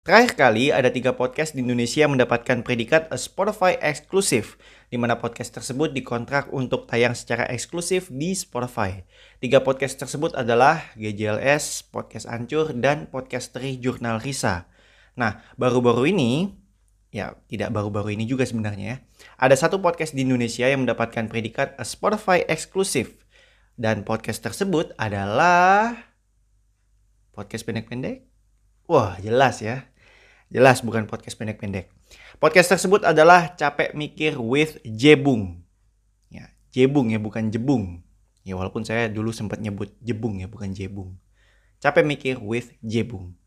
Terakhir kali ada tiga podcast di Indonesia mendapatkan predikat a Spotify eksklusif, di mana podcast tersebut dikontrak untuk tayang secara eksklusif di Spotify. Tiga podcast tersebut adalah GJLS, Podcast Ancur, dan Podcasteri Jurnal Risa. Nah, baru-baru ini, ya tidak baru-baru ini juga sebenarnya ya, ada satu podcast di Indonesia yang mendapatkan predikat a Spotify eksklusif. Dan podcast tersebut adalah podcast pendek-pendek. Wah, jelas ya. Jelas bukan podcast pendek-pendek. Podcast tersebut adalah Capek Mikir with Jebung. Ya, Jebung ya, bukan Jebung. Ya, walaupun saya dulu sempat nyebut Jebung ya, bukan Jebung. Capek Mikir with Jebung.